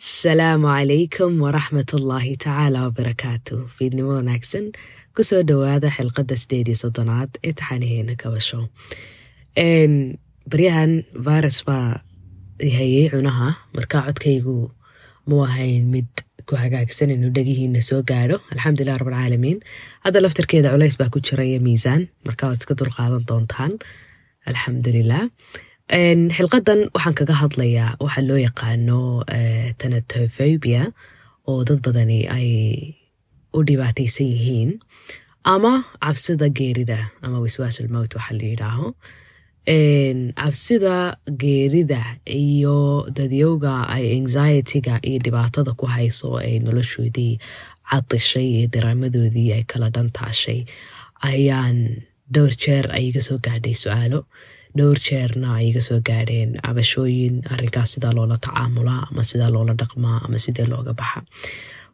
asalaamu calaykum waraxmat ullaahi tacaala wabarakaatu fiidnimo wanaagsan ku soo dhowaada xilqadda sideed iyo soddonaad ee taxaaniheena kabasho. Baryahan virus baa hayay cunaha. Markaa codkaygu mu ahayn mid ku hagaagsan inuu dhegihiina soo gaadho. Alxamdulilah rabbilcaalamiin hadda laftarkeeda culays baa ku jiraya miisaan. Markaa waad iska dulqaadan doontaan. Alxamdulilah xilqadan waxaan kaga hadlayaa waxa loo yaqaano tanatophobia oo dad badani ay u dhibaataysan yihiin. Ama cabsida geerida ama wiswaasulmowt waxa la yidhaaho. Cabsida geerida iyo dadyowga ay anxietyga iyo dhibaatada ku hayso ay noloshoodii cadishay iyo daraamadoodii ay kala dhantaashay ayaan dhowr jeer ay iga soo gaadhay su'aalo dhowr jeerna ay iga soo gaadheen cabashooyin arrinkaas sidaa loola tacaamulaa ama sidaa loola dhaqmaa ama sidee looga baxa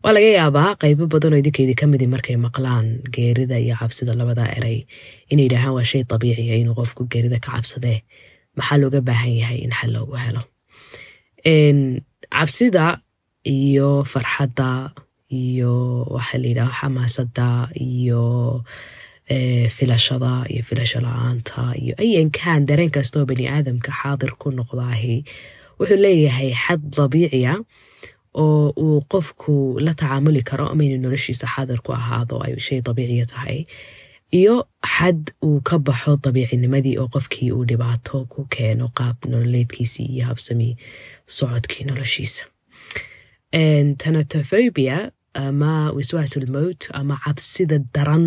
waa laga yaabaa qaybo badanoo idinkeydii ka midi markay maqlaan geerida iyo cabsida labada eray inay yidhaahaan waa shay dabiiciya inuu qofku geerida ka cabsadee maxaa looga baahan yahay in xal loogu helo cabsida iyo farxadda iyo waxaa la yidhaha xamaasadda iyo filashada iyo filasho la'aanta iyo ayankan dareen kastoo bani aadamka xaadir ku noqdaahi wuxuu leeyahay xad dabiiciya oo uu qofku la tacaamuli karo ama noloshiisa xaadir ku ahaado ay shay dabiiciya tahay iyo xad uu ka baxo dabiicinimadii oo qofkii uu dhibaato ku keeno qaab nololeedkiisii iyo habsami socodkii noloshiisa tanatophobia ama wiswaasulmowt ama cabsida daran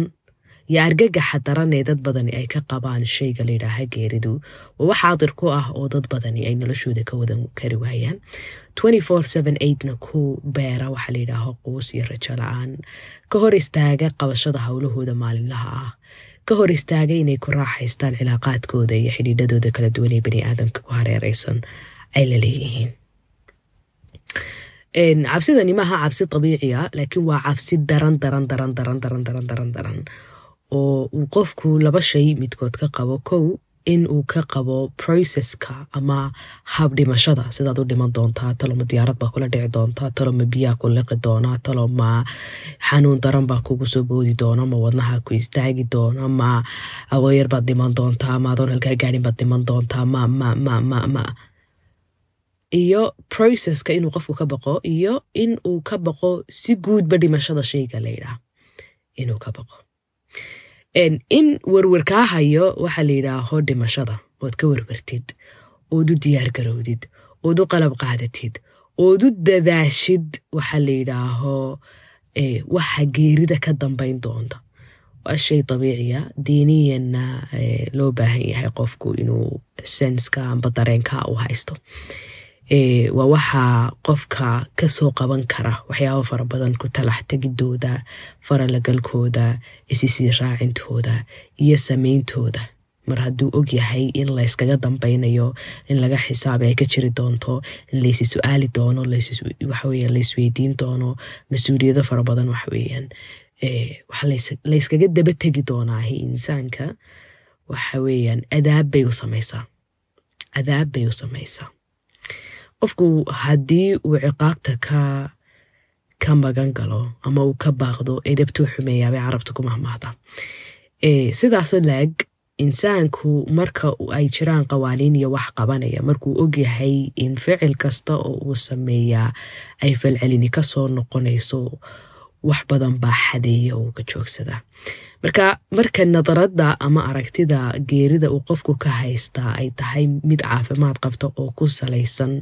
iyo argagaxa daran ee dad badani ay ka qabaan shayga layidhaaha geeridu. Waa wax xaadir ku ah oo dad badani ay noloshooda ka wadan kari waayaan. na ku beera waxaa layidhaaho quus iyo rajo la'aan. Ka hor istaaga qabashada howlahooda maalinlaha ah. Ka hor istaaga inay ku raaxaystaan cilaaqaadkooda iyo xidhiidhadooda kala duwan ee bani aadamka ku hareereysan ay la leeyihiin. Cabsidani maaha cabsi dabiiciya laakiin waa cabsi daran daran daran daran daran daran daran daran oo uu qofku laba shay midkood ka qabo kow in uu ka qabo processka ama habdhimashada sidaad u dhiman doontaa taloma diyaarad baa kula dhici doontaa taloma biyaa ku liqi doonaa taloma xanuun daran baa kugu soo boodi doona ma wadnaha ku istaagi doona ma awooyar baad dhiman doontaa ma adoon halkaa gaadhin baad dhiman doontaa ma ma ma ma ma. Iyo processka inuu qofku ka baqo iyo in uu ka baqo si guudba dhimashada shayga layidhaah inuu ka baqo in werwer kaa hayo waxaa la yidhaaho dhimashada ood ka werwertid ood u diyaar garowdid ood u qalab qaadatid ood u dadaashid waxaa la yidhaaho waxa geerida ka dambayn doonta. Waa shay dabiiciya diiniyanna loo baahan yahay qofku inuu senska amba dareenka u haysto waa waxaa qofka ka soo qaban kara waxyaabo fara badan ku talax tegidooda faralagalkooda isisii raacintooda iyo sameyntooda mar hadduu og yahay in layskaga dambeynayo in laga xisaabay ay ka jiri doonto in laysi su'aali doono laysweydiin doono mas'uuliyado fara badan waxaweyaan layskaga daba tegi doonaahi insaanka waxa weeyaan adaab bay u samaysaa. Adaab bay u samaysaa qofku haddii uu ciqaabta ka ka magan galo ama uu ka baaqdo edabtuu xumeeyaabay carabta ku mahmaahda sidaas laeg insaanku marka ay jiraan qawaaniin iyo wax qabanaya markuu ogyahay in ficil kasta oo uu sameeyaa ay falcelini ka soo noqonayso wax badan baa xadeeya oo ka joogsadaa marka marka nadaradda ama aragtida geerida uu qofku ka haystaa ay tahay mid caafimaad qabta oo ku salaysan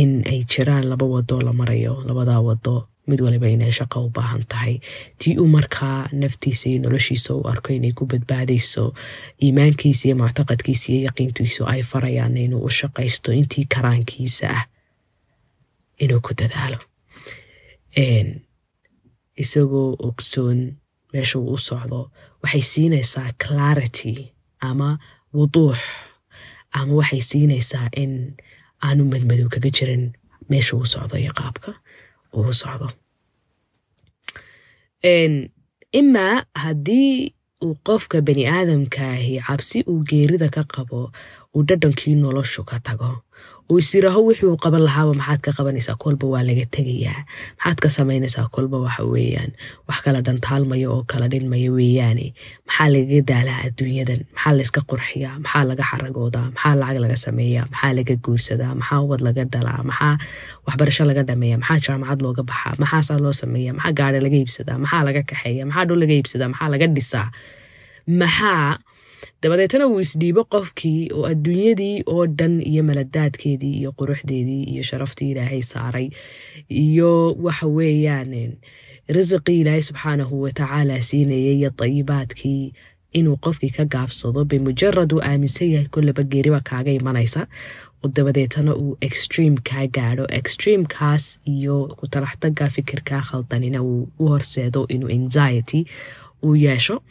in ay jiraan laba wado la marayo labadaa wado mid waliba inay shaqo u baahan tahay. Tii uu markaa naftiisa iyo noloshiisa u arko inay ku badbaadayso iimaankiisa iyo muctaqadkiisa iyo yaqiintiisu ay farayaan inuu u shaqaysto intii karaankiisa ah inuu ku dadaalo. Isagoo ogsoon meesha uu u socdo waxay siinaysaa clarity ama wuduux ama waxay siinaysaa in aanu madmadow kaga jirin meesha uu socdo iyo qaabka uu socdo. Imaa haddii uu qofka bani aadamkaahi cabsi uu geerida ka qabo uu dhadhankii noloshu ka tago oo isiraaho wuxuu qaban lahaaba maxaad ka qabanaysaa kolba? Waa laga tegayaa. Maxaad ka samaynaysaa kolba? Waxa weeyaan wax kala dhantaalmaya oo kala dhinmaya weeyaane. Maxaa lagaga daalaa adduunyadan? Maxaa layska qurxiyaa? Maxaa laga xaragoodaa? Maxaa lacag laga sameeyaa? Maxaa laga guursadaa? Maxaa ubad laga dhalaa? Maxaa waxbarasho laga dhameeya maxaa jaamacad looga baxaa? Maxaasaa loo sameeya maxaa gaari laga iibsadaa? Maxaa laga kaxeeya maxaa dhul laga iibsadaa? Maxaa laga dhisaa? Maxaa dabadeetana wuu isdhiibo qofkii oo adduunyadii oo dhan iyo maladaadkeedii iyo quruxdeedii iyo sharaftii ilaahay saaray. Iyo waxa weeyaan risiqii ilaahay subxaanahu watacaala siinayay iyo dayibaadkii inuu qofkii ka gaabsado bimujarad uu aaminsan yahay kollaba geeriba kaaga imanaysa. Dabadeetana uu extream kaa gaadho extreamkaas iyo ku talaxtaga fikirkaa khaldanina uu u horseedo inuu anxiety uu yeesho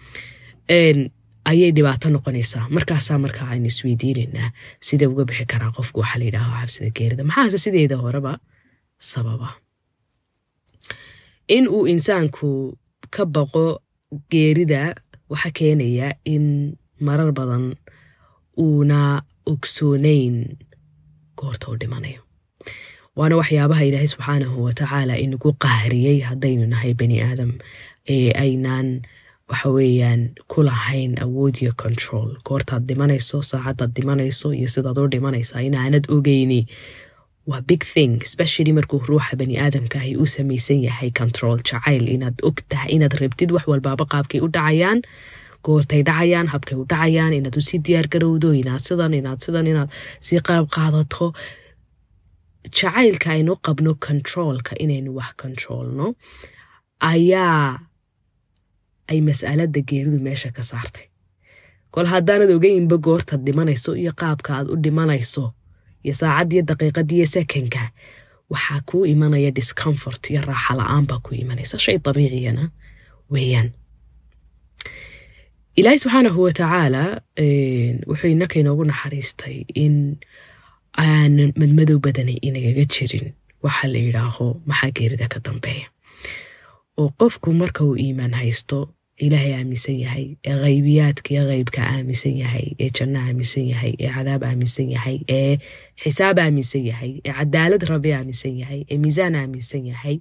ayay dhibaato noqonaysaa. Markaasaa markaa aynu isweydiinaynaa sida uga bixi karaa qofku? Waxaa layidhaaho xabsida geerida. Maxaase sideeda horeba sababa? In uu insaanku ka baqo geerida waxa keenaya in marar badan uuna ogsoonayn goorta u dhimanayo. Waana waxyaabaha ilaahay subxaanahu watacaala inagu qahriyey haddaynu nahay bani aadam ee aynaan waxa weeyaan ku awood iyo control. Goortaad dhimanayso saacadaad dhimanayso iyo sidaad u dhimanaysaa inaanad ogeyni waa big thing especially markuu ruuxa bani aadamkaahi u samaysan yahay control. Jacayl inaad og tahay inaad rabtid wax walbaaba qaabkay u dhacayaan goortay dhacayaan habkay u dhacayaan inaad u sii diyaar garowdo inaad sidan inaad sidan inaad sii qalab qaadato. Jacaylka aynu qabno controolka inaynu wax controolno ayaa ay mas'alada geeridu meesha ka saartay. Kol haddaanad ogeynba goortaad dhimanayso iyo qaabka aad u dhimanayso iyo saacaddiyo daqiiqadiyo sekonka waxaa kuu imanaya discomfort iyo raaxa la'aan baa ku imanaysa. Shay dabiiciyana weeyaan. Ilaahay subxaanahu watacaala wuxuu inaka inoogu naxariistay in aan madmadow badanay inagaga jirin. Waxa la yidhaaho maxaa geerida ka dambeeya? Oo qofku marka uu iimaan haysto ilaahay aaminsan yahay ee qaybiyaadka iyo qeybka aaminsan yahay ee janno aaminsan yahay ee cadaab aaminsan yahay ee xisaab aaminsan yahay ee cadaalad rabi aaminsan yahay ee miisaan aaminsan yahay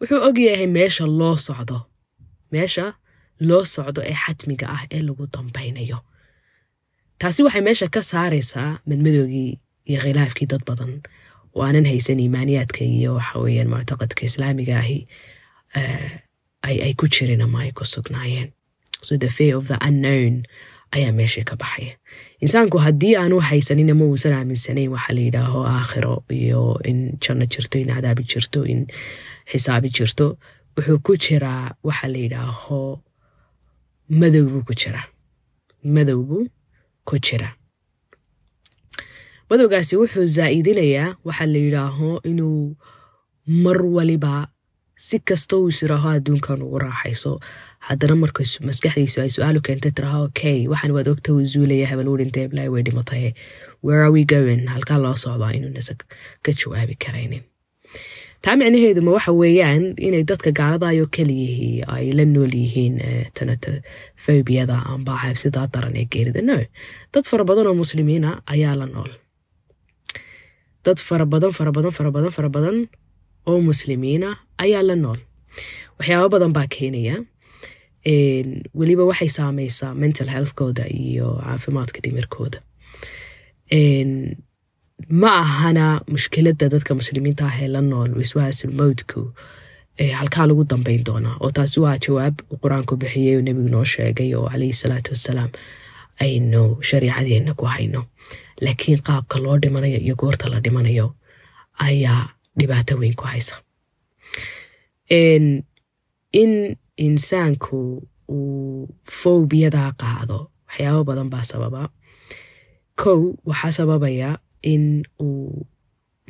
wuxuu ogyahay meesha loo socdo meesha loo socdo ee xatmiga ah ee lagu dambaynayo taasi waxay meesha ka saaraysaa madmadoogii iyo khilaafkii dad badan oo aanan haysan iimaaniyaadka iyo waxa weeyaan muctaqadka islaamiga ahi ay ku jirin ama ku sugnaayeen so the fear of the unknown ayaa meeshii ka baxaya insaanku haddii aanu haysanin ama uusan aaminsanayn waxa la yidhaaho aakhiro iyo in janno jirto in cadaabi jirto in xisaabi jirto wuxuu ku jiraa waxa la yidhaaho madow buu ku jiraa madow buu ku jira madowgaasi wuxuu zaa'idinayaa waxa la yidhaaho inuu mar waliba si kasta uu isiraaho adduunkan ugu raaxayso. Haddana marka maskaxdiisu ay su'aalu keenta tiraha okay waxaan waad ogta uu zuulaya hebel uu dhintay way dhimataye where are we going? Halkaa loo socdaa inuunasa ka jawaabi karaynin taa micnaheedu ma waxa weeyaan inay dadka gaaladaayoo keliyihii ay la nool yihiin tanatofobiyada amba xabsidaa daran ee geerida. No dad fara badan oo muslimiina ayaa la nool. Dad fara badan fara badan oo muslimiina ayaa la nool. Waxyaaba badan baa keenaya. Weliba waxay saameysaa mental healthkooda iyo caafimaadka dhimirkooda. Ma ahana mushkiladda dadka muslimiinta ah ee la nool wiswaasul mowdku halkaa lagu dambeyn doonaa oo taasi waa jawaab qur'aanku bixiyey oo nebigu noo sheegay oo calayhi salaatu wassalaam aynu shariicadeenna ku hayno. Laakiin qaabka loo dhimanayo iyo goorta la dhimanayo ayaa dhibaato weyn ku haysa. In insaanku uu fowbiyadaa qaado waxyaabo badan baa sababa. Kow waxaa sababaya in uu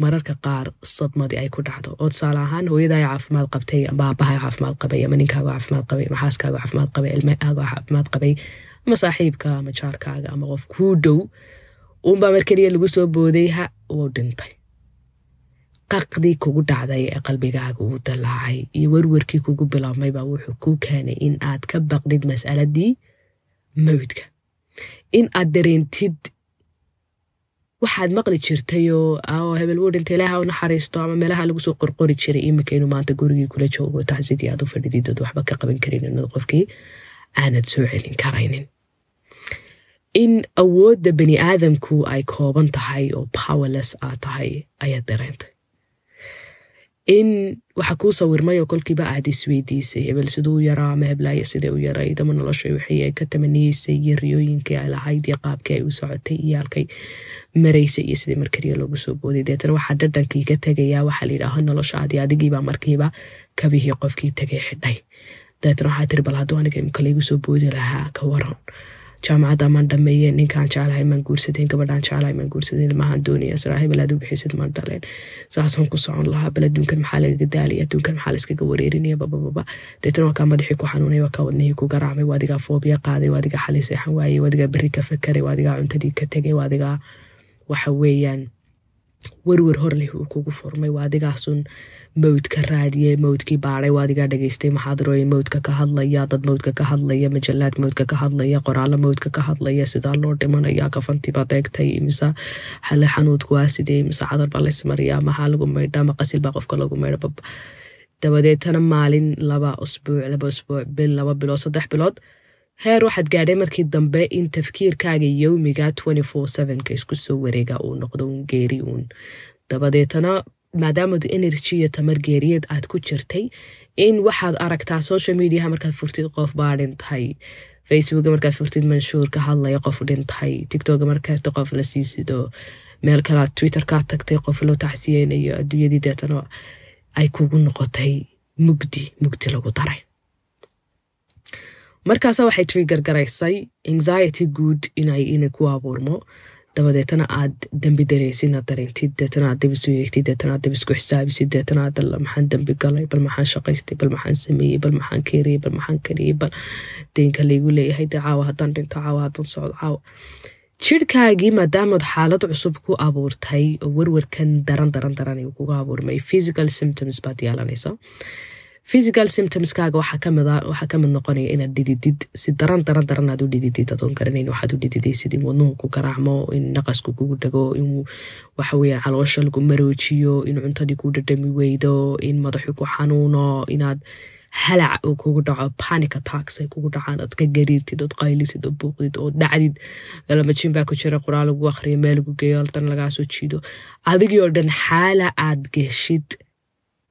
mararka qaar sadmadii ay ku dhacdo. Oo tusaale ahaan hooyadaa caafimaad qabtay ama aabaha caafimaad qabay ama ninkaaga caafimaad qabay ama xaaskaaga caafimaad qabay ilmahaaga caafimaad qabay ama saaxiibka ama jaarkaaga ama qof kuu dhow uunbaa mar keliya lagu soo booday ha uu dhintay qaqdii kugu dhacday ee qalbigaaga uu dalaacay iyo werwerkii kugu bilaabmaybaa wuxuu kuu keenay in aad ka baqdid mas'aladii mawdka. In aad dareentid waxaad maqli jirtayoo hebel wuu dhinta ilaaha naxariisto ama meelaha lagu soo qorqori jiray inuu maanta gurigii kula joogo tacsidii aad u fadhidid ood waxba ka qaban karin inad qofkii aanad soo celin karaynin. In awoodda bani aadamku ay kooban tahay oo powerless aad tahay ayaad dareentay in waxa kuu sawirmayoo kolkiiba aad isweydiisay hebel siduu yaraa ama heblaaya sidee u yarayd ama nolosha wixii ay ka tamaniyeysay iyo riyooyinkii ay lahayd iyo qaabkii ay u socotay iyo halkay maraysay iyo sidii markaliya loogu soo booday. Deetana waxaa dhadhankii ka tegayaa waxaa la yidhaaho nolosha adi adigiibaa markiiba kabihii qofkii tegay xidhay. Deetana waxaa tiri bal hadduu aniga imka laygu soo boodi lahaa ka waran jaamacadda maan dhameeye ninkaan jeclahay maan guursadeen gabadhaan jeclahay maan guursadeen ilmahaan doonaya siraa hebel aad u bixisid maan dhaleen saasaan ku socon lahaa bal adduunkan maxaa lagaga daalaya adduunkan maxaa layskaga wareerinaya babababa deetana waa kaa madaxii ku xanuunay waa kaa wadnihii ku garaacmay waa adigaa foobiya qaaday waa adigaa xali seexan waayey waa adigaa berri ka fakaray waa adigaa cuntadii ka tegay waa adigaa waxa weeyaan werwer hor leh uu kugu furmay waa adigaasun mawdka raadiyey mawdkii baadhay waa adigaa dhageystay maxaadarooyin mawdka ka hadlaya dad mawdka ka hadlaya majalaad mawdka ka hadlaya qoraalo mawdka ka hadlaya sidaa loo dhimanaya kafantiibaad eegtay mise xale xanuudku waa sidee mise cadar baa laysmariyaa maxaa lagu maydha ama qasil baa qofka lagu maydha dabadeetana maalin laba usbuuc laba usbuuc bil laba bilood saddex bilood heer waxaad gaadhay markii dambe in tafkiirkaaga yowmiga ka isku soo wareega uu noqdo uun geeri uun. Dabadeetana maadaamad energy iyo tamar geeriyeed aad ku jirtay in waxaad aragtaa social mediaha markaad furtid qof baa dhintay facebooka markaad furtid manshuur ka hadlaya qof dhintay tictoka markaad qof la siisido meel kalead twitterkaad tagtay qof loo tacsiyeynayo adduunyadii deetana ay kugu noqotay mugdi mugdi lagu daray markaasa waxay trigger garaysay anxiety good inay ku abuurmo. Dabadeetana aad dembi dareysid aad dareentid deetana aad dib isu yeegtid deetana aad dib isku xisaabisid deetana aad maxaan dembi galay bal maxaan shaqaystay bal maxaan sameeyey bal maxaan keeriyey bal maxaan kariyey bal deynka laygu leeyahay dee caawa haddaan dhinto caawa haddaan socdo caawa. Jirhkaagii maadaamaad xaalad cusub ku abuurtay oo werwerkan daran daran daran kuga abuurmay. Physical symptoms baad yeelanaysa physical symptomskaaga waxaa ka mid noqonaya inaad dhididid si daran daran daran aad u dhididid adoon garanayn waxaad u dhididaysid in wadnuhu ku garaacmo in naqasku kugu dhago in waxaweya caloosha lagu maroojiyo in cuntadii ku dhadhami weydo in madaxu ku xanuuno inaad halac uu kugu dhaco panic attacks ay kugu dhacaan aad ka gariirtid ood qaylisid oo buuqdid oo dhacdid. Lamajin baa ku jira qoraal lagu akhriyo meel lagu geeyo haltan lagaa jiido. Adigii oo dhan xaala aad geshid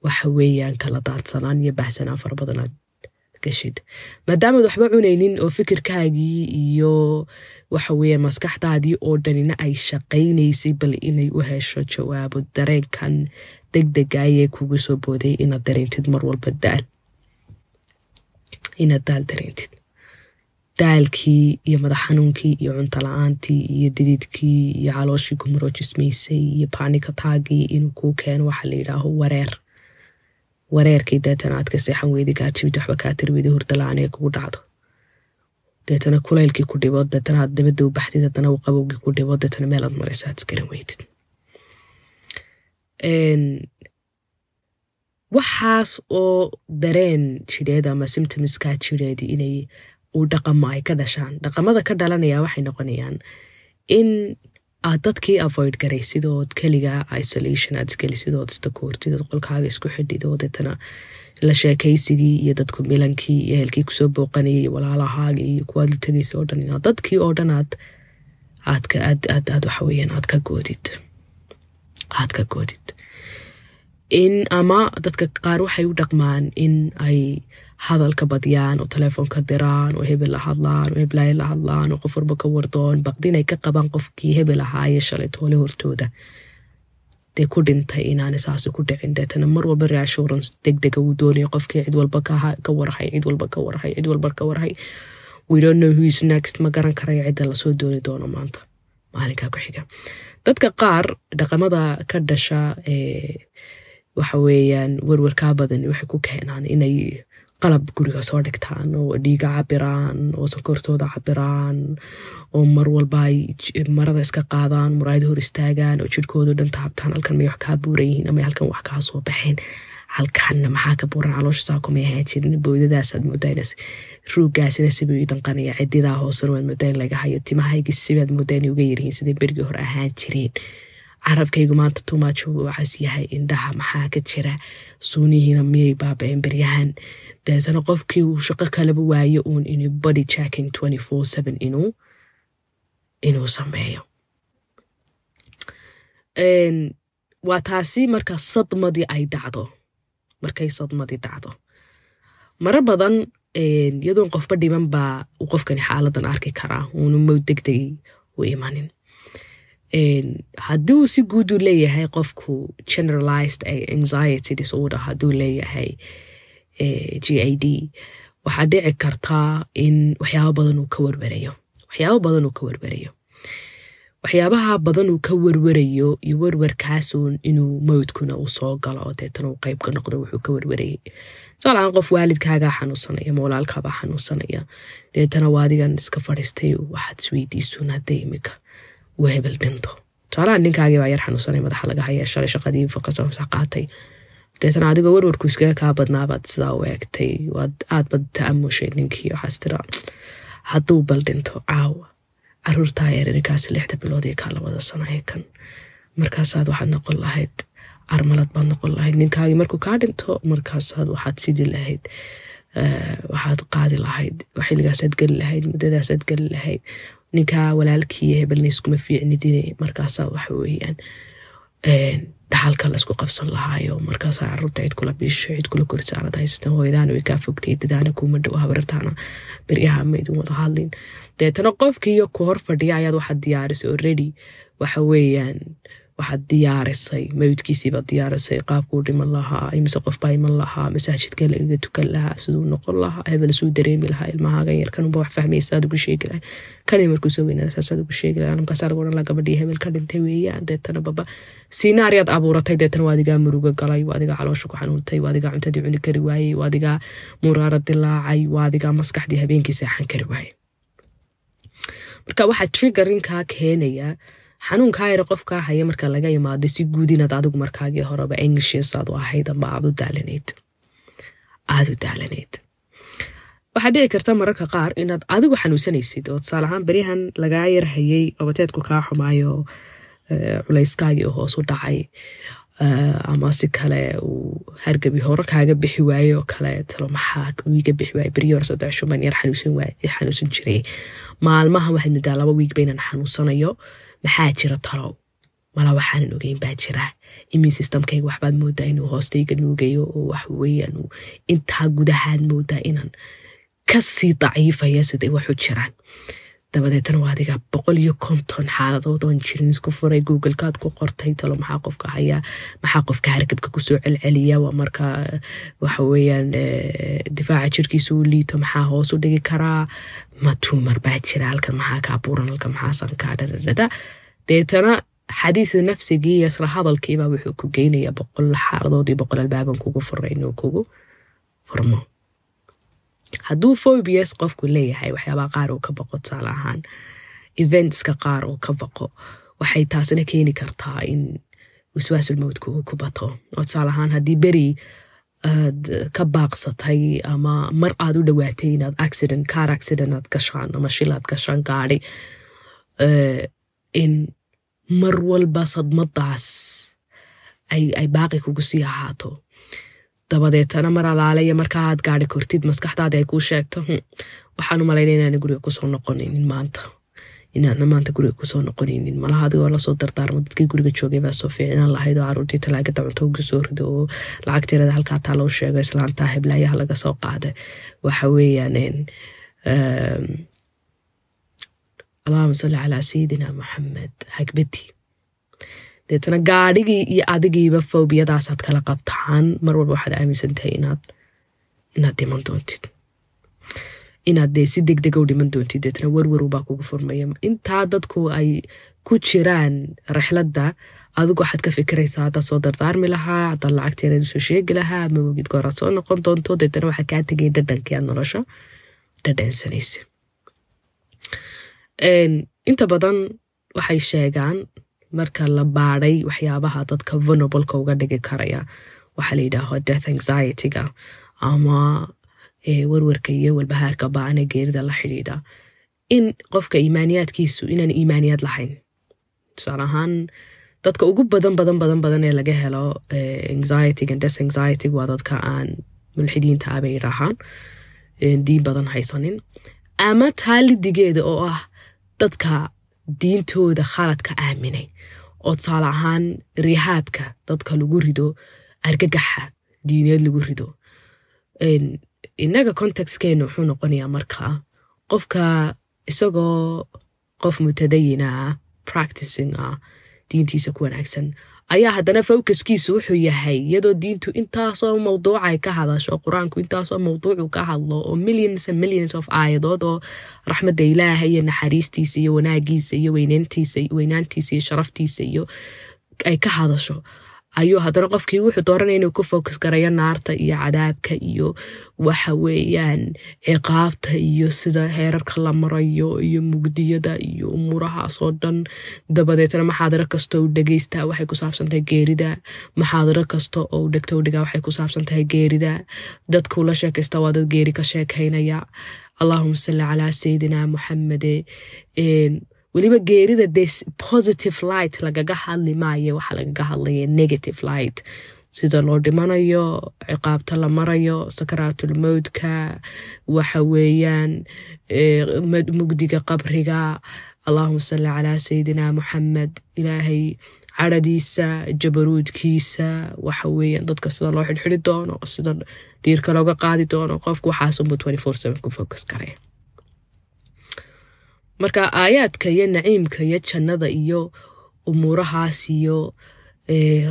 waxa weeyaan kala daadsanaan iyo baxsanaan fara badan aad geshid maadaamaad waxba cunaynin oo fikirkaagii iyo waxa weeyaan maskaxdaadii oo dhanina ay shaqaynaysay bal inay u hesho jawaabo dareenkan degdegayee kugu soo booday inaad dareentid mar walba daal. Inaad daal dareentid. Daalkii iyo madax xanuunkii iyo cunto la'aantii iyo dhididkii iyo calooshii kumaroojismaysay iyo baanikataagii inuu kuu keeno waxa la yidhaaho wareer wareerkii deetana aad ka seexan weydi gaarjibid waxba kaa tiri weydi hurda la'aan ee kugu dhacdo deetana kulaylkii ku dhibo deetana aad dabada u baxdid haddana qabowgii ku dhibo deetana meel aad marayso aad isgaran weydid waxaas oo dareen jireed ama symptomskaa jireed inay uu dhaqamo ay ka dhashaan dhaqamada ka dhalanaya waxay noqonayaan in aad dadkii avoid garaysid ood keliga isolation aad iskelisid ood istakoortid ood qolkaaga isku xidhid oo deetana la sheekaysigii iyo dadku milankii iyo ehelkii ku soo booqanayay iyo walaalahaagii iyo kuwaad la tegaysa oo dhan inaad dadkii oo dhan aad aad aad aad aad waxa weeyaan aad ka goodid. Aad ka goodid in ama dadka qaar waxay u dhaqmaan in ay hadalka badiyaan oo telefoonka diraan oo hebel la hadlaan oo heblaaya la hadlaan oo qof walba ka wardoon baqdin ay ka qabaan qofkii hebel ahaaye shalay toole hortooda. Dee ku dhintay inaana saas ku dhicin deetana mar walba reassurance degdega uu doonayo qofkii cid walba ka warhay cid walba ka warhay cid walba ka warhay. We don't know who is next ma garan karayo cidda la soo dooni doono maanta. Maalinkaa ku xiga. Dadka qaar dhaqamada ka dhasha ee waxa weeyaan werwerkaa badan waxay ku keenaan inay qalab guriga soo dhigtaan oo dhiiga cabiraan oo sonkortooda cabiraan oo mar walba ay marada iska qaadaan muraayada hor istaagaan oo jirhkooda dhan taabtaan halkan may wax kaa buuran yihiin ama halkan wax kaa soo baxeen. Halkanna maxaa ka buuran caloosha saa kumay ahaan jirin boodadaasaad moodaa ina ruugaasina sibuu ii danqanaya cididaa hoosena waad moodaa in laga hayo timahaygi sibaad moodaa inay uga yaryihiin siday berigii hore ahaan jireen carabkaygu maanta tumaaj cas yahay indhaha maxaa ka jira? Suunihiina miyay baaba-een beryahan deetana qofkii uu shaqo kalaba waayo uun inuu body jacking inuu sameeyo. Waa taasi marka sadmadii ay dhacdo. Markay sadmadii dhacdo. Maro badan iyadoon qofba dhiman baa qofkani xaaladan arki karaa. Uuna mowd degdegi u imanin haddii uu si guud u leeyahay qofku generalized anxiety disorder hadduu leeyahay g a d waxaa dhici kartaa in waxyaabo badan uu ka warwarayo waxyaabo badan uu ka warwarayo waxyaabaha badan uu ka warwarayo iyo warwarkaasuun inuu mowdkuna uu soo galo oo deetana uu qeyb ka noqdo wuxuu ka warwarayay tusaalahaan qof waalidkaagaa xanuunsanaya ma xanuunsanaya deetana waa adigan iska fadhiistay waxaad isweydiisuun hadday imika hebel dhinto tusaalahaan ninkaagii baa yar xanuunsanay madaxa laga haya shaqadii fakasoo qaatay. Deetana adigoo warwarku iskaga kaa badnaabaad sidaa u eegtay. Waad aad bad ta'amushay ninkii waxaas tira. Hadduu bal dhinto caawa caruurtaa yareerkaas lixda bilood iyo kaa labada sano ee kan. Markaasaad waxaad noqon lahayd armalad baad noqon lahayd. Ninkaagii markuu kaa dhinto markaasaad waxaad sidi lahayd waxaad qaadi lahayd xilligaasaad geli lahayd muddadaasaad geli lahayd ninkaa walaalkii hebelna iskuma markaasaa waxa weeyaan dhaxalka la isku qabsan lahaayo markaasaa carruurta cid kula biisho cid kula korsaanad haystan hooyadaana way kaa fogtay dadaana kuuma dhow habartaana beryaha maydin wada hadlin. Deetana qofkiiyo ku hor fadhiya ayaad waxaad diyaarisay already waxa weeyaan waxaad diyaarisay mawdkiisiibaad diyaarisay qaabkuu dhiman lahaa imise qof baa iman lahaa masaajidka lagaga tukan lahaa siduu noqon lahaa hebel suu dareemi lahaa ilmahaagan yar kanunba wax fahmaysaad ugu sheegi lahay kani markuu soo weynaada saasaad ugu sheegi lahaa markaasaa lagu odhan lahaa gabadhii hebel ka dhintay weeyaan deetana baba. Siinaariyaad abuuratay deetana waa adigaa muruga galay waa adigaa caloosha ku xanuuntay waa adigaa cuntadii cuni kari waayey waa adigaa muraara dilaacay waa adigaa maskaxdii habeenkii seexan kari waayey. Marka waxaa trigerinkaa keenaya xanuunkaa yara qofkaa haya marka laga imaado si guud inaad adigu markaagii horeba anxious aad u ahayd aad u daalanayd. Aada u daalanayd. Waxaa dhici karta mararka qaar inaad adigu xanuunsanaysid oo tusaale ahaan beryahan lagaa yar hayay obateedku kaa xumaayo culayskaagii oo hoos u dhacay ama si kale uu hargabi hore kaaga bixi waaye oo kale talo maxaa wiiga bixi waaye beryo hore saddex shuman yar xanuunsan jiray. Maalmaha waxaad middaa laba wiig baynan xanuunsanayo maxaa jira talow mala waxaanan ogeyn baa jira. Immune systemkayga waxbaad moodaa inuu hoostayga nuugayo oo waxweeyaan intaa gudahaad moodaa inaan ka sii daciifaya siday waxu jiraan dabadeetana waa adiga boqol iyo konton xaaladood oon jirin isku furay googlekaad ku qortay talo maxaa qofka hayaa maxaa qofka hargabka ku soo celceliya? Waa marka waxa weeyaan difaaca jirkiisa u liito maxaa hoos u dhigi karaa ma tuumar baa jira halkan maxaa kaa buuran halkan maxaa sankaa dhadhadhadha deetana xadiisa nafsigii iyo isla hadalkiibaa wuxuu ku geynayaa boqol xaaladood iyo boqol albaaban kugu furay inuu kugu furmo hadduu phobias qofku leeyahay waxyaabaa qaar uu ka baqo tusaale ahaan eventska qaar uu ka baqo waxay taasina keeni kartaa in waswaasul mowdku uu ku bato. Oo tusaale ahaan haddii beri aad ka baaqsatay ama mar aad u dhawaatay inaad accident car accident aad gashaan ama shil aad gashaan gaadhi in mar walba sadmadaas ay baaqi kugu sii ahaato dabadeetana mar alaalaya markaa aad gaari kortid maskaxdaadi ay kuu sheegto. Waxaan u malayna inaana guriga ku soo noqonaynin maanta. Inaana maanta guriga ku soo noqonaynin. Malaha adigoo la soo dardaarmo. Dadkii guriga joogay baa soo fiicnaan lahayd oo caruurtii talaagada cunto ugu soo rido oo lacagteerada halkaa taa loo sheego islaantaa heblaayaha laga soo qaada waxa weeyaan allahuma salli calaa sayidina maxamed hagbadii deetana gaadhigii iyo adigiiba fobiyadaasaad kala qabtaan mar walba waxaad aaminsantahay inaad dhiman doontid inaad dee si deg dega u dhiman doontid deetana warwarubaa kugu furmaya intaa dadku ay ku jiraan rixladda adigu waxaad ka fikiraysaa haddaad soo dardaarmi lahaa haddaad lacagteerada soo sheegi lahaa ma ogid gooraad soo noqon doonto deetana waxaa kaa tegay dhadhankii aad nolosha dhadhansanaysa inta badan waxay sheegaan marka la baadhay waxyaabaha dadka venableka uga dhigi karaya waxaa la yidhaaho death anxietyga ama warwarka iyo walbahaarka ba'ane geerida la xidhiidha. In qofka iimaaniyaadkiisu inaan iimaaniyaad lahayn tusaale ahaan dadka ugu badan badan badan badan ee laga helo anxietyga death anxietyga waa dadka aan mulxidiinta ah bay yidhaahaan diin badan haysanin. Ama taalidigeeda oo ah dadka diintooda khaladka aaminay oo tusaale ahaan rihaabka dadka lagu rido argagaxa diineed lagu rido. Innaga contextkeena wuxuu noqonayaa markaa qofka isagoo qof mutadayina ah practicing ah diintiisa ku wanaagsan ayaa haddana focuskiisu wuxuu yahay iyadoo diintu intaasoo mawduuc ay ka hadasho qur'aanku intaasoo mawduucu ka hadlo oo millions and millions of aayadood oo raxmadda ilaaha iyo naxariistiisa iyo wanaagiisa iyo weynaantiisa iyo sharaftiisa iyo ay ka hadasho ayuu haddana qofkii wuxuu dooranaya inuu ku focus garayo naarta iyo cadaabka iyo waxa weeyaan ciqaabta iyo sida heerarka la marayo iyo mugdiyada iyo umuurahaasoo dhan. Dabadeetna maxaadaro kasta u dhegeystaa waxay ku saabsantahay geerida. Maxaadaro kasta oo u dhegta waxay ku saabsantahay geerida. Dadkuu la sheekaysta waa dad geeri ka sheekaynaya allahuma salli calaa sayidina muxamede weliba geerida de positive light lagaga hadli maayo waxaa lagaga hadlaya negative light. Sida loo dhimanayo ciqaabta la marayo sakaraatulmowdka waxa weeyaan mugdiga qabriga. Allahuma salli calaa sayidina muxamed ilaahay caradiisa jabaruudkiisa waxa weeyaan dadka sida loo xidhxidhi doono sida diirka looga qaadi doono qofku waxaasunbu ku focus karaya marka aayaadka iyo naciimka iyo jannada iyo umuurahaas iyo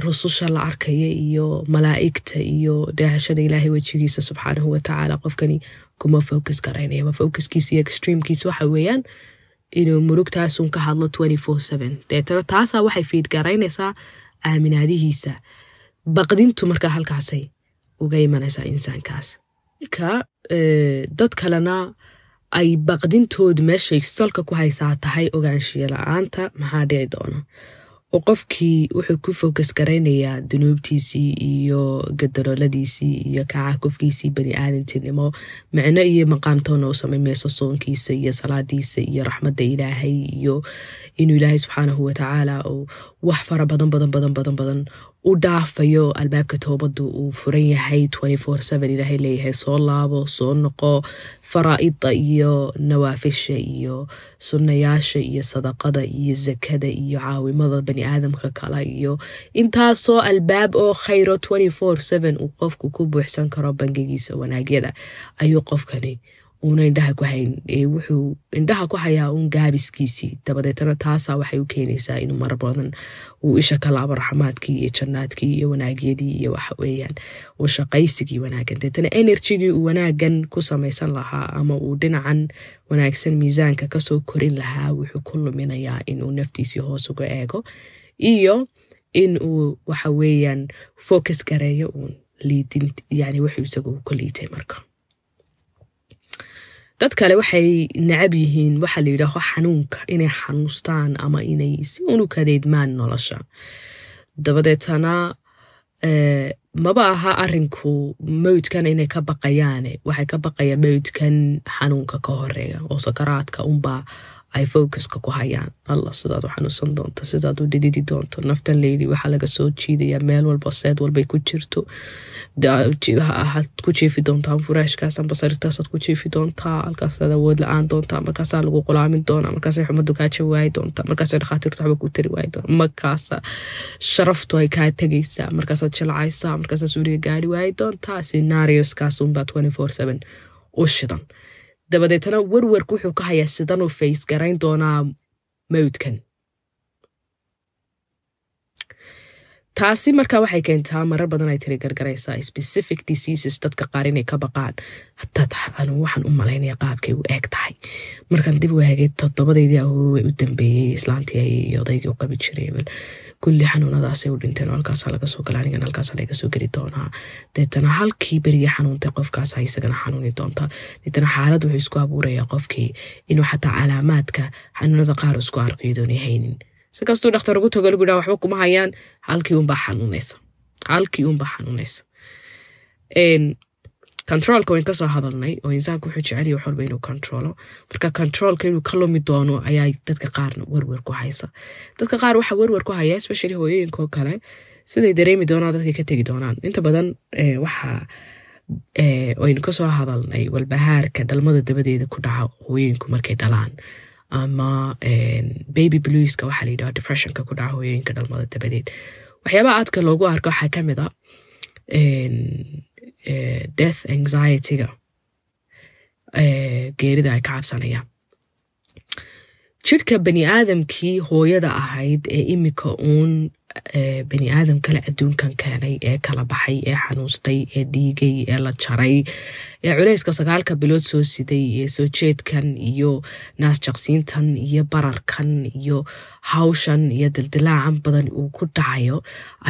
rususha la arkaya iyo malaa'igta iyo daahashada ilaahay wejigiisa subxaanahu watacaala qofkani kuma focus garaynaya ma focuskiisa iyo extreamkiisa waxa weeyaan inuu murugtaasun ka hadlo deetana taasaa waxay fiid garaynaysaa aaminaadihiisa. Baqdintu markaa halkaasay uga imanaysaa insaankaas. Ka dad kalena ay baqdintoodu meeshay salka ku haysaa tahay ogaanshiya la'aanta maxaa dhici doona? oo qofkii wuxuu ku focus garaynayaa dunuubtiisii iyo gadalooladiisii iyo kacaakufkiisii bani aadantinimo micno iyo maqaamtoona u samay mayso soonkiisa iyo salaadiisa iyo raxmadda ilaahay iyo inuu ilaahay subxaanahu watacaala wax fara badan badan badan badan badan u dhaafayo albaabka toobadu uu furan yahay ilaahay leeyahay soo laabo soo noqo faraa'ida iyo nawaafisha iyo sunnayaasha iyo sadaqada iyo zakada iyo caawimada bani aadamka kale iyo intaasoo albaab oo khayro uu qofku ku buuxsan karo bangigiisa wanaagyada. Ayuu qofkani uuna indhaha ku hayn. Wuxuu indhaha ku hayaa uun gaabiskiisii dabadeetana taasaa waxay u keenaysaa inuu mar badan uu isha ka laabo raxmaadkii iyo jannaadkii iyo wanaagyadii iyo waxaweyaan uu shaqaysigii wanaagan deetana enerjigii uu wanaagan ku samaysan lahaa ama uu dhinacan wanaagsan miisaanka ka soo korin lahaa wuxuu ku luminayaa inuu naftiisii hoos uga eego iyo in uu waxa weeyaan focus gareeyo uun liidin yani wuxuu isagu ka liitay marka dad kale waxay necab yihiin waxaa la yidhaaho xanuunka inay xanuustaan ama inay si unu kadeedmaan nolosha. Dabadeetana maba aha arinku mawdkan inay ka baqayaane waxay ka baqayaan mawdkan xanuunka ka horreeya oo sakaraadka unbaa ay focuska ku hayaan alla sidaad u xanuunsan doonto sidaad u dhididi doonto naftan layidhi waxaa laga soo jiidaya meel walba seed walbay ku jirto waxaad ku jiifi doontaa furaashkaas amba sariirtaasaad ku jiifi doontaa halkaasaad awood la'aan doontaa markaasaa lagu qulaamin doonaa markaasay xumadu kaa jawaayi doontaa markaasay dhakhaatiirtu waxba ku tari waayi doonaa markaasa sharaftu ay kaa tegaysaa markaasaad jilcaysaa markaasaa suuriga gaari waayi doontaa scenarioskaasunbaa u shidan dabadeetana werwerku wuxuu ka hayaa sidanuu fays garayn doonaa mawdkan taasi markaa waxay keentaa marar badan ay tiri gargaraysaa specific diseases dadka qaar inay ka baqaan. Hataa waxaan u malaynaya qaabkay u eeg tahay. Markaan dib u eegay toddobadeydii awowey u dambeeyey islaantii iyo odaygii u qabi jiray kulli xanuunadaasay u dhinteen oo halkaasa laga soo gala anigan halkaasa laga soo geli doonaa. Deetana halkii beriya xanuuntay qofkaasa isagana xanuuni doontaa deetana xaalad wuxuu isku abuurayaa qofkii inuu xataa calaamaadka xanuunada qaar isku arko iyadoonay haynin. Si kastuu dhakhtar ugu tago lagu dhaha waxba kuma hayaan halkii unbaa xanuunaysa halkii unba xanuunaysa controolka wayn ka soo hadalnay oo insaanku wuxuu jeceliya wax walba inuu controlo. Marka controolka inuu ka lumi doono ayaa dadka qaarna werwer ku haysa. Dadka qaar waxaa werwer ku haya especially hooyooyinka oo kale siday dareemi doonaan dadka ka tegi doonaan. Inta badan waxa aynu ka soo hadalnay walbahaarka dhalmada dabadeeda ku dhaca hooyooyinku markay dhalaan. Ama baby bluiska waxaa la yidhaha depressionka ku dhaca hooyooyinka dhalmada dabadeed. Waxyaabaha aadka loogu arko waxaa ka mid a death anxietyga geerida ay ka cabsanayaan jirhka bani aadamkii hooyada ahayd ee imika uun bani aadam kale adduunkan keenay ee kala baxay ee xanuustay ee dhiigay ee la jaray ee culeyska sagaalka bilood soo siday ee soo jeedkan iyo naasjaqsiintan iyo bararkan iyo hawshan iyo dildilaacan badan uu ku dhacayo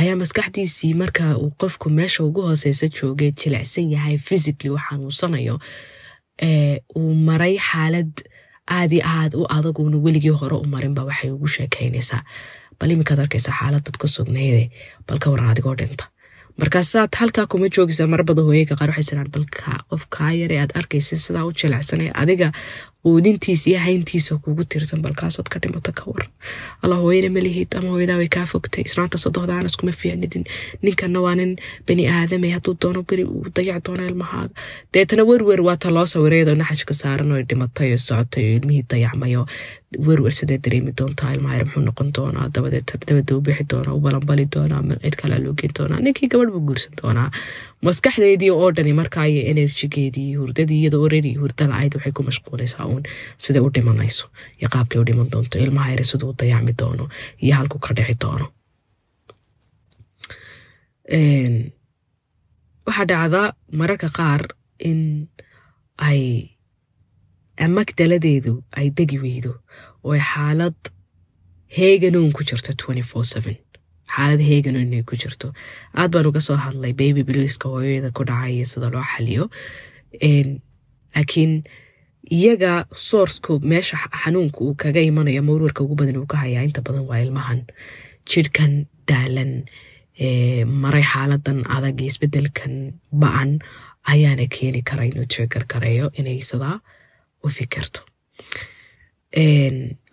ayaa maskaxdiisii marka uu qofku meesha ugu hooseysa joogay jilicsan yahay physically uu xanuunsanayo uu maray xaalad aad i aad u adaguuna weligii hore u marinba waxay ugu sheekaynaysaa bal iminkaad arkaysa xaaladad ku sugnayde balka war adigoo dhinta. Markaasaad halkaa kuma joogaysaa marbada hooyeyka qaar waxay siraan balka qofkaa yare aad arkaysa sidaa u jilecsanay adiga quudintiisa iyo hayntiisa kugu tirsan balkaasood ka dhimata ka war. Alla hooyana ma lihid ama hooyadaa way kaa fogtay. Islaanta sodohdaan iskuma fiicnidin ninkana waa nin bani aadamay hadduu doono beri uu dayac doono ilmahaaga deetana werwer waa ta loo sawirayadoo naxajka saaran oo dhimatay oo socotay oo ilmihii dayacmayo werwer sidee dareemi doontaa? Ilmaha muxuu noqon doonaa dabadeed dabada u bixi doonaa u balanbali doonaa cid kalea loo doonaa. Ninkii gabadh buu guursan doonaa maskaxdeedii oo dhani markaa iyo enerjigeedii hurdadii iyadoo oreri hurda la-ayd waxay ku mashquulaysaa uun siday u dhimanayso iyo qaabkay u dhiman doonto ilmaha yare siduu u dayacmi doono iyo halkuu ka dhici doono. Waxaa dhacda mararka qaar in ay amagdaladeedu ay degi weydo oo ay xaalad heeganoon ku jirto xaalad heeganoon inay ku jirto. Aad baan uga soo hadlay baby bluiska hooyada ku dhacay iyo sida loo xaliyo. Laakiin iyaga sourcku meesha xanuunka uu kaga imanayo ama ugu badan uu ka hayaa inta badan waa ilmahan. Jirhkan daalan maray xaaladan adag isbedelkan ba'an ayaana keeni kara inuu jeegar gareeyo inay sidaa u fikirto.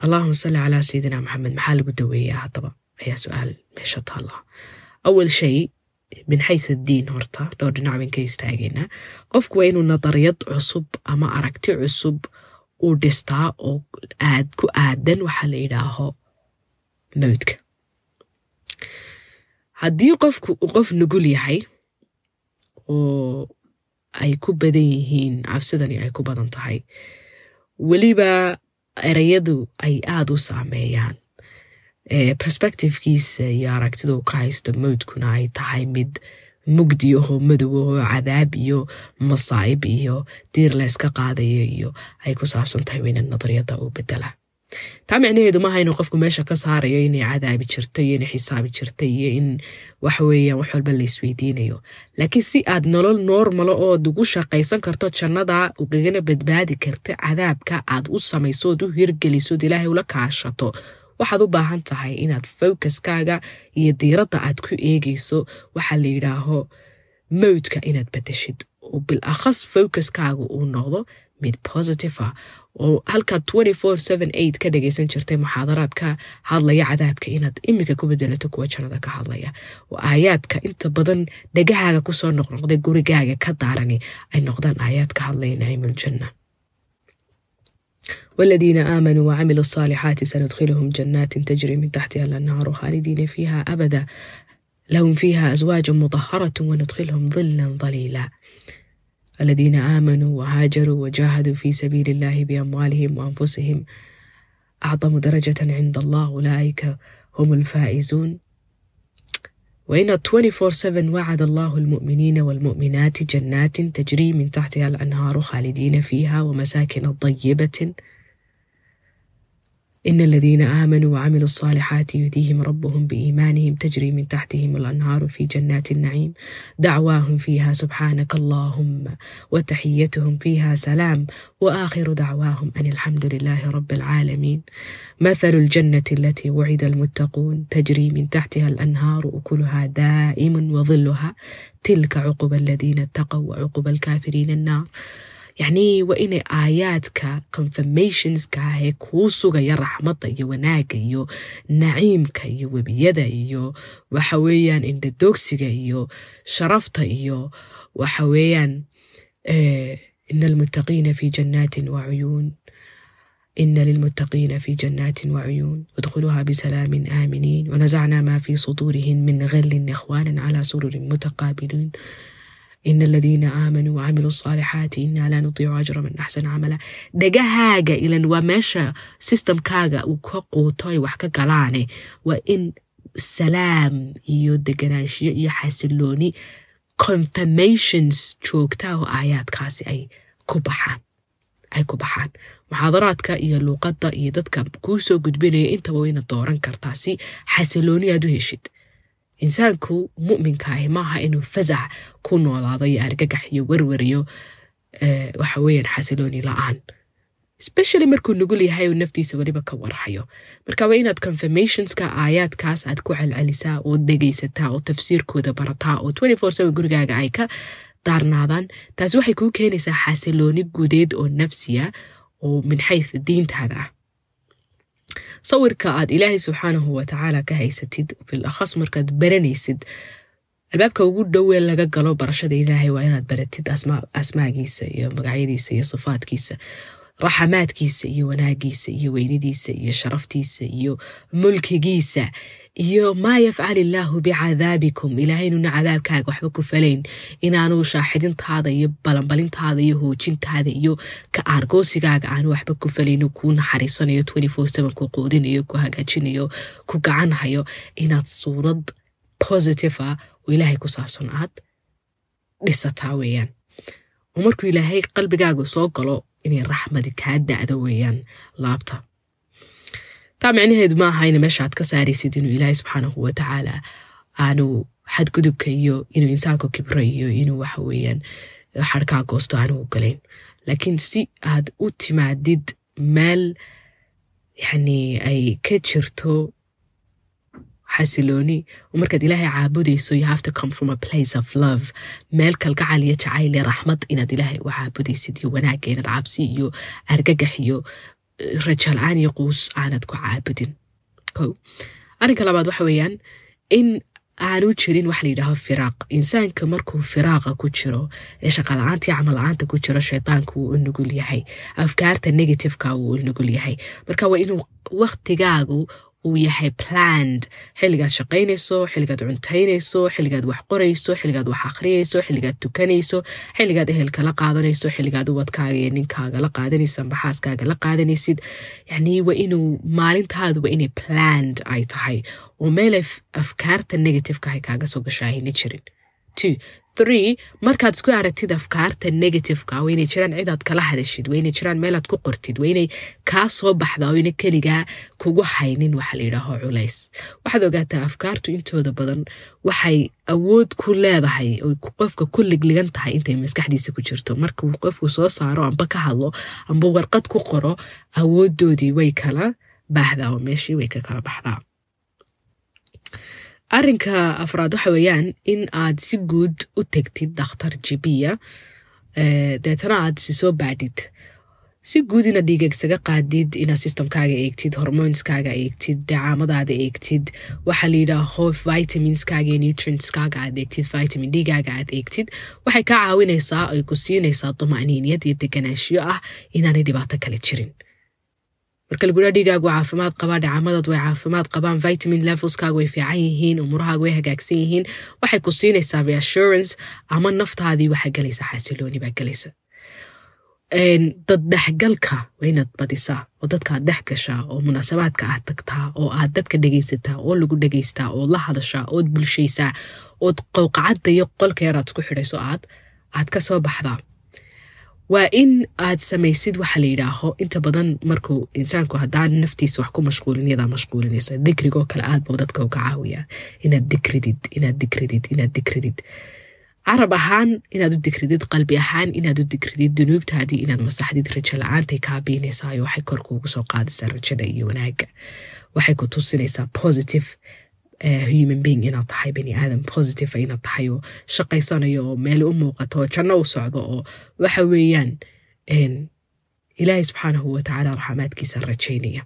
Allahuma salli calaa sayidina maxamed maxaa lagu daweeyaa haddaba? Ayaa su'aal meesha taalla awal shay min xaysu diin horta dhowr dhinac bayn ka istaageynaa qofku waa inuu nadariyad cusub ama aragti cusub uu dhistaa oo aad ku aadan waxaa la yidhaaho mawdka haddii qofku uu qof nugul yahay oo ay ku badan yihiin cabsidani ay ku badan tahay weliba ereyadu ay aada u saameeyaan perspectivekiisa iyo aragtida ka haysto mawdkuna ay tahay mid mugdi ahoo madow ahoo cadaab iyo masaa'ib iyo diir layska qaadayo iyo ay ku saabsan tahay weyna nadariyada uu bedela taa micnaheedu maaha inuu qofku meesha ka saarayo inay cadaabi jirto iyo inay xisaabi jirta iyo in waxaweeyaan wax walba la isweydiinayo laakiin si aad nolol normalo ood ugu shaqaysan karto jannada ugagana badbaadi karta cadaabka aad u samaysood u hirgelisood ilaahay ula kaashato waxaad u baahan tahay inaad focuskaaga iyo diiradda aad ku eegayso. Waxaa la yidhaaho mawdka inaad bedeshid oo bil akhas focuskaaga uu noqdo mid positive ah. Oo halkaad ka dhagaysan jirtay muxaadaraad ka hadlaya cadaabka inaad imika ku bedelato kuwa jannada ka hadlaya. Oo aayaadka inta badan dhagahaaga ku soo noqnoqday gurigaaga ka daarani ay noqdaan aayaad ka hadlaya naciimuljanna والذين آمنوا وعملوا الصالحات سندخلهم جنات تجري من تحتها الأنهار خالدين فيها أبدا لهم فيها أزواج مطهرة وندخلهم ظلا ظليلا الذين آمنوا وهاجروا وجاهدوا في سبيل الله بأموالهم وأنفسهم أعظم درجة عند الله أولئك هم الفائزون وإن 24/7 وعد الله المؤمنين والمؤمنات جنات تجري من تحتها الأنهار خالدين فيها ومساكن طيبة إن الذين آمنوا وعملوا الصالحات يهديهم ربهم بإيمانهم تجري من تحتهم الأنهار في جنات النعيم دعواهم فيها سبحانك اللهم وتحيتهم فيها سلام وآخر دعواهم أن الحمد لله رب العالمين مثل الجنة التي وعد المتقون تجري من تحتها الأنهار أكلها دائم وظلها تلك عقب الذين اتقوا وعقب الكافرين النار yacnii waa inay aayaadka confirmationska ahee kuu sugaya raxmadda iyo wanaagga iyo naciimka iyo webiyada iyo waxa weeyaan indhadoogsiga iyo sharafta iyo waxa weeyaan ina almuttaqiina fi jannaatin wacuyuun ina lilmuttaqiina fi jannaatin wacuyuun udkhuluuha bisalaamin aaminiin wanasacnaa maa fii suduurihim min ghalin ikhwaanan calaa sururin mutaqaabiliin in aladiina aamanuu wacamiluu asaalixaati inaa laa nudiicu ajra man axsana camala dhagahaaga ilan waa meesha sistamkaaga uu ka quuto ay wax ka galaane waa in salaam iyo deganaanshiyo iyo xasilooni confirmations joogta oo aayaadkaasi ay ku baxaan ay ku baxaan muxaadaraadka iyo luuqadda iyo dadka kuu soo gudbinaya intaba wayna dooran kartaa si xasilooni aad u heshid insaanku muminka ahi maaha inuu fasax ku noolaado iyo argagax iyo werweriyo waxa xasilooni la'aan especially markuu nugul yahay uu naftiisa weliba ka warhayo marka waa inaad confirmationska aayaadkaas aad ku celcelisaa oo dhegaysataa oo tafsiirkooda barataa oo gurigaaga ay ka daarnaadaan taasi waxay kuu keenaysaa xasilooni gudeed oo nafsiya oo min xayth diintaada ah sawirka aad ilaahay subxaanahu watacaala ka haysatid bilakhas markaad baranaysid albaabka ugu dhowee laga galo barashada ilaahay waa inaad baratid asmaagiisa iyo magacyadiisa iyo sifaadkiisa raxamaadkiisa iyo wanaagiisa iyo weynidiisa iyo sharaftiisa iyo mulkigiisa iyo maa yafcal illaahu bicadaabikum ilaahaynuna cadaabkaaga waxba ku falayn. Inaanu shaaxidintaada iyo balanbalintaada iyo hoojintaada iyo ka aargoosigaaga aanu waxba ku falayno kuu naxariisanayo ku quudinayo ku hagaajinayo ku gacanhayo inaad suurad positive ah oo ilaahay ku saabsan aad dhisataa weeyaan. Markuu ilaahay qalbigaaga soo galo inay raxmadi kaa da'do weeyaan laabta. Taa micnaheedu ma aha meesha aad ka saaraysid inuu ilaahay subxaanahu watacaala aanu xadgudubka iyo inuu insaanku kibro iyo inuu waxa weeyaan xarkaa goosto aanu ogolayn laakiin si aad u timaadid meel yani ay ka jirto xasilooni oo markaad ilaahay caabudayso you have to come from a place of love. Meel kalgacal iyo jacayl iyo raxmad inaad ilaahay u caabudaysid iyo wanaagga inaad cabsi iyo argagax iyo rajaal-aan iyo quus aanad ku caabudin. Ko arrinka labaad waxa weeyaan in aanu jirin waxa layidhaaho firaaq. Insaanka markuu firaaqa ku jiro ee shaqala-aanta iyo camal-la-aanta ku jiro shaydaanka wuu u nugul yahay. Afkaarta negativeka wuu u nugul yahay. Marka waa inuu waktigaagu uu yahay planned. xilligaad shaqaynayso xilligaad cuntaynayso xilligaad wax qorayso xilligaad wax akhriyayso xilligaad tukanayso xilligaad ehelka la qaadanayso xilligaad ubadkaaga iyo ninkaaga la qaadanayso amba xaaskaaga la qaadanaysid yani waa inuu maalintaadu waa inay planned ay tahay oo meelay afkaarta negativeka ay kaaga soo gashaahayna jirin two three. Markaad isku aragtid afkaarta negativeka waa inay jiraan cidaad kala hadashid waa inay jiraan meelaad ku qortid waa inay kaa soo baxda oo ina keligaa kugu haynin waxa la culays. Waxaad ogaataa afkaartu intooda badan waxay awood ku leedahay oo qofka ku ligligan tahay intay maskaxdiisa ku jirto. Markuu qofku soo saaro amba ka hadlo amba warqad ku qoro awoodoodii way kala baahdaa oo meeshii way ka kala baxdaa arrinka afraad waxa weeyaan in aad si guud u tegtid dakhtar jibiya deetana aad si soo baadhid. Si guud inaad dhiigagsaga qaadid inaad systemkaaga eegtid hormoneskaaga eegtid dhacaamadaada eegtid waxaa layidhaaho vitaminskaaga iyo nutrientskaaga aad eegtid vitamin d-gaaga aad eegtid waxay kaa caawinaysaa ay ku siinaysaa dumaniiniyad iyo deganaanshiyo ah inaanay dhibaato kale jirin marka lagudhaa dhigaagu caafimaad qabaa dhacamadaad way caafimaad qabaan vitamin levelskaaga way fiican yihiin umurahaaga way hagaagsan yihiin. Waxay ku siinaysaa reassurance ama naftaadii waxaa gelaysa xasilooni baa gelaysa dad dhexgalka waa inaad badisaa oo dadkaad dhex gashaa oo munaasabaadka aad tagtaa oo aad dadka dhegaysataa oo lagu dhegaystaa ood la hadashaa ood bulshaysaa ood qowqacadda iyo qolka yaraad isku xidhayso aad aad ka soo baxdaa waa in aad samaysid waxa la yidhaaho. Inta badan markuu insaanku haddaan naftiisa wax ku mashquulin iyadaa mashquulinaysa dikrigoo kale aad buu dadka uga caawiyaa. Inaad dikridid inaad dikridid inaad dikridid. Carab ahaan inaad u dikridid. Qalbi ahaan inaad u dikridid. Dunuubtaadii inaad masaxdid. Rajo la'aantay kaa biinaysayo waxay kor kuugu soo qaadaysaa rajada iyo wanaaga waxay ku tusinaysaa positive human being inaad tahay bani aadam positive inaad tahay oo shaqaysanayo oo meel u muuqato oo janno u socdo oo waxa weeyaan ilaahay subxaanahu watacaala raxmaadkiisa rajaynaya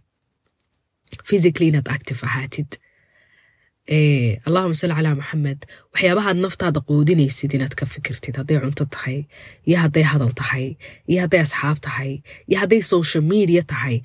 physically inaad active ahaatid allahuma salli calaa maxamed waxyaabahaad naftaada quudinaysid inaad ka fikirtid. Hadday cunto tahay iyo hadday hadal tahay iyo hadday asxaab tahay iyo hadday social media tahay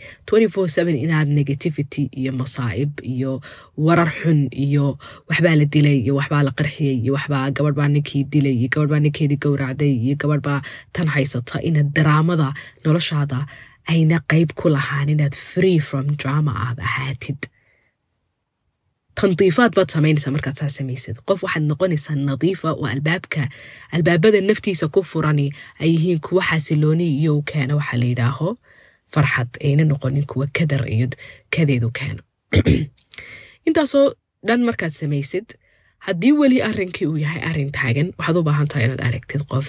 inaad negativity iyo masaa'ib iyo warar xun iyo waxbaa la dilay iyo waxbaa la qarxiyey iyo waxbaa gabadh baa ninkii dilay iyo gabadh baa ninkeedii gowracday iyo gabadh baa tan haysata. Inaad daraamada noloshaada ayna qayb ku lahaan inaad free from drama aad ahaatid tandiifaad baad samaynaysaa markaad saa samaysid qof waxaad noqonaysaa nadiifa oo albaabka albaabada naftiisa ku furani ay yihiin kuwa xasilooni iyo keena waxaa la yidhaaho farxad ayna noqonin kuwa kadar iyo kadeedu keeno intaasoo dhan markaad samaysid haddii weli arrinkii uu yahay arrin taagan waxaad u baahan tahay inaad aragtid qof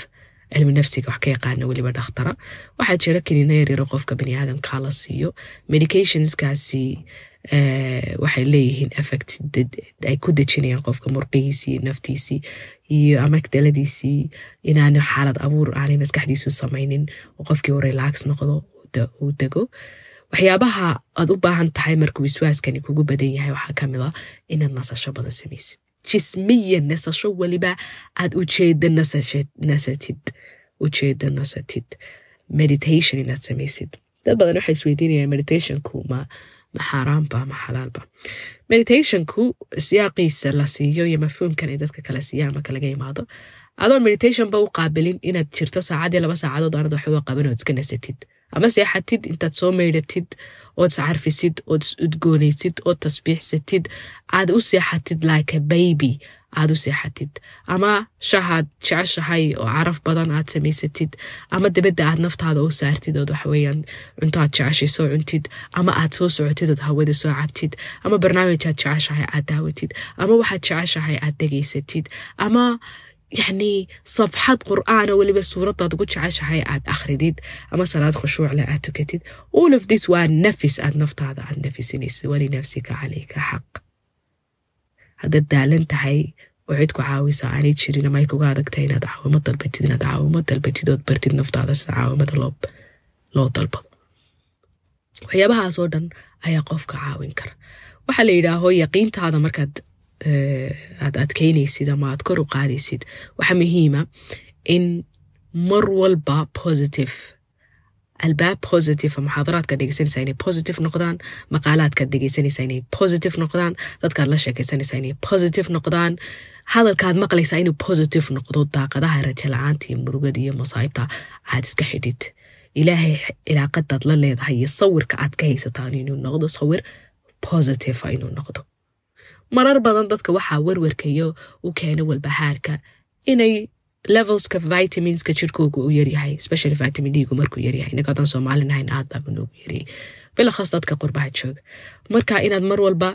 cilmi nafsiga wax ka yaqaana weliba dhakhtara waxaa jira kaniina yaryaro qofka bani aadamkaa la siiyo medicationskaasi waxay leeyihiin effect ay ku dejinayaan qofka murqihiisii naftiisii iyo amagdaladiisii inaanu xaalad abuur aanay maskaxdiisu samaynin oo qofkii uu relax noqdo uu dego. Waxyaabaha aad u baahan tahay markuu wiswaaskani kugu badan yahay waxaa ka mid a inaad nasasho badan samaysid. Jismiya nasasho weliba aad ujeeda nasatid ujeeda nasatid. Meditation inaad samaysid. Dad badan waxay isweydiinayaan meditationku ma ma xaaraanba ma xalaalba meditationku siyaaqiisa la siiyo iyo mafhuumkan ay dadka kala siiyaan marka laga imaado. Adoo meditationba u qaabilin inaad jirto saacadii laba saacadood aanad waxba qaban ood iska nasatid. Ama seexatid intaad soo meydhatid ood iscarfisid ood is udgoonaysid ood tasbiixsatid aad u seexatid like a baby aad u seexatid ama shahaad jeceshahay oo caraf badan aad samaysatid ama dabadda aad naftaada u saartid ood waxaweyaan cunto aad jeceshay soo cuntid ama aad soo socotid ood hawada soo cabtid ama barnaamij aad jeceshahay aad daawatid ama waxaad jeceshahay aad degaysatid ama yacni safxad qur'aana weliba suuradaad ugu jeceshahay aad akhridid ama salaad khushuucle aad tukatid all of this waa nafis aad naftaada aad nafisinaysid walinafsika calayka xaq haddaad daalan tahay oo cid ku caawisa aanay jirin ama ay kuga adagtahay inaad caawimo dalbatid inaad caawimo dalbatid ood bartid naftaada sida caawimada loo dalbado. Waxyaabahaas oo dhan ayaa qofka caawin kara. Waxaa la yidhaaho yaqiintaada markaad aad adkeynaysid ama aad kor u qaadaysid waxaa muhiima in mar walba positive albaab positive muxaadaraadka dhegeysanaysa inay positive noqdaan maqaalaadkaad dhegeysanaysa inay positive noqdaan dadkaad la sheekeysanaysa inay positive noqdaan hadalkaad maqlaysaa inuu positive noqdo daaqadaha rajo la'aanta iyo murugada iyo masaa'ibta aad iska xidhid ilaahay cilaaqadaad la leedahay iyo sawirka aad ka haysataan inuu noqdo sawir positive inuu noqdo marar badan dadka waxaa werwerkayo u keena walbahaarka inay levelska vitaminska jirkooga uu yaryahay specially vitamin d gu markuu yaryahay inaga haddaan soomaali nahayn aad baaba noogu yaryay bilakhas dadka qurbaha jooga. Marka inaad mar walba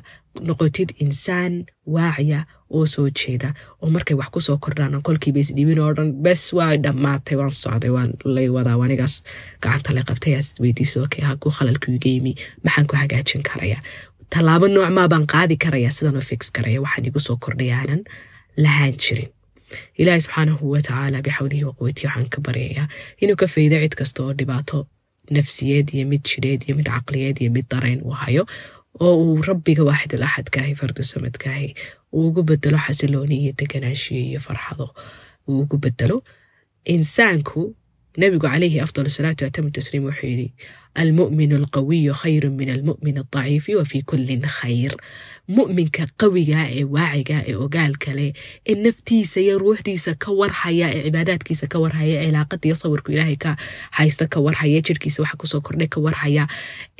noqotid insaan waaciya oo soo jeeda oo markay wax ku soo kordhaan aan kolkiiba isdhibin oo dhan bes waa dhammaatay waan socday waan lay wadaa anigaas gacanta la qabtay aas weydiisa okay haku khalalku iga yimi maxaan ku hagaajin karayaa tallaabo noocmaa baan qaadi karayaa sidan u fix karaya waxaan igu soo kordhaya aanan lahaan jirin ilaahi subxaanahu watacaala bixawlihi waqwatihi waxaan ka baryayaa inuu ka faydo cid kasta oo dhibaato nafsiyeed iyo mid jidheed iyo mid caqliyeed iyo mid dareen uu hayo oo uu rabbiga waaxidul axadkaahi fardu samadkaahi uu ugu bedelo xasilooni iyo deganaanshiyo iyo farxado. Uu ugu bedelo insaanku nabigu calayhi afdal salaatu atamu tasliim wuxuu yidhi almu'minu alqawiyu khayru min almu'min aldaciifi wa fii kullin khayr. Mu'minka qawiga ee waaciga ee ogaalka leh ee naftiisa iyo ruuxdiisa ka warhaya ee cibaadaadkiisa ka warhaya ee cilaaqadiiyo sawirku ilaahay ka haysta ka warhaya jirkiisa waxa ku soo kordhay ka warhaya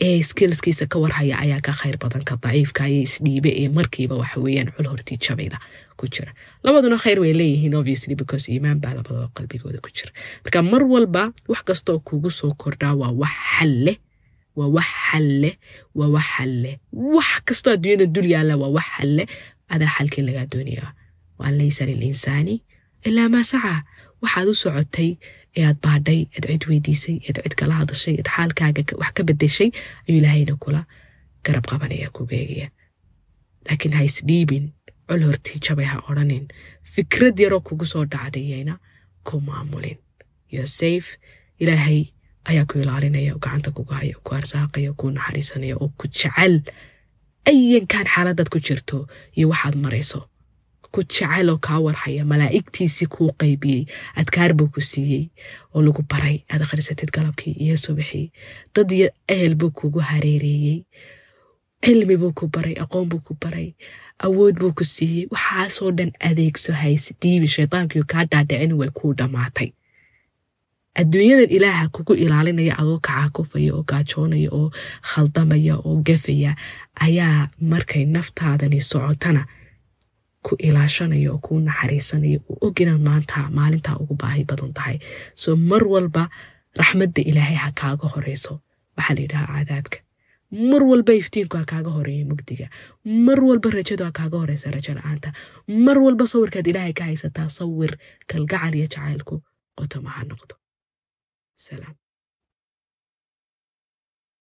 ee skillskiisa ka warhaya ayaa ka khayr badan ka daciifka iyo isdhiibe ee markiiba waxa weeyaan cul hortii jabayda ku jira labaduna khayr way leeyihiin obviously because iimaan baa labadaba qalbigooda ku jira marka mar walba wax kastaoo kugu soo kordhaa waa wax xal leh waa wax xal leh waa wax xal leh wax kastoo adduunyada dul yaalla waa wax xal leh adaa xalkii lagaa doonayaa waan laysa lilinsaani ilaa maa sacaa waxaad u socotay ee aad baadhay ead cid weydiisay eed cid kala hadashay eed xaalkaaga wax ka bedeshay ayuu ilaahayna kula garab qabanaya kuga eegaya laakiin ha isdhiibin col hortii ha odhanin fikrad yaroo kugu soo dhacdayayna ku maamulin yo safe. Ilaahay ayaa ku ilaalinaya gacanta kuga haya ku arsaaqaya ku naxariisanaya oo ku jecel ayankan xaaladaad ku jirto iyo waxaad marayso. Ku jecel oo kaa warhaya malaa'igtiisii kuu qaybiyey adkaar buu ku siiyey oo lagu baray aad akhrisatid galabkii iyo subaxii. Dad iyo ehel buu kugu hareereeyey cilmi buu ku baray aqoon buu ku baray awood buu ku siiyey waxaasoo dhan adeegso hayse dhiibi shaydaankiiyo kaa dhaadhicin way kuu dhammaatay adduunyadan ilaaha kugu ilaalinaya adoo kacaakufaya oo gaajoonaya oo khaldamaya oo gafaya ayaa markay naftaadani socotana ku ilaashanaya oo kuu naxariisanaya u og inaad maanta maalintaa ugu baahi badan tahay. Soo mar walba raxmadda ilaahay ha kaaga horeyso. Waxaa la yidhahaa cadaabka mar walba iftiinku ha kaaga horreeya mugdiga. Mar walba rajadu ha kaaga horeysa rajo la'aanta. Mar walba sawirkaad ilaahay ka haysataa sawir kalgacal iyo jacaylku qotoma ha noqdo. Salaam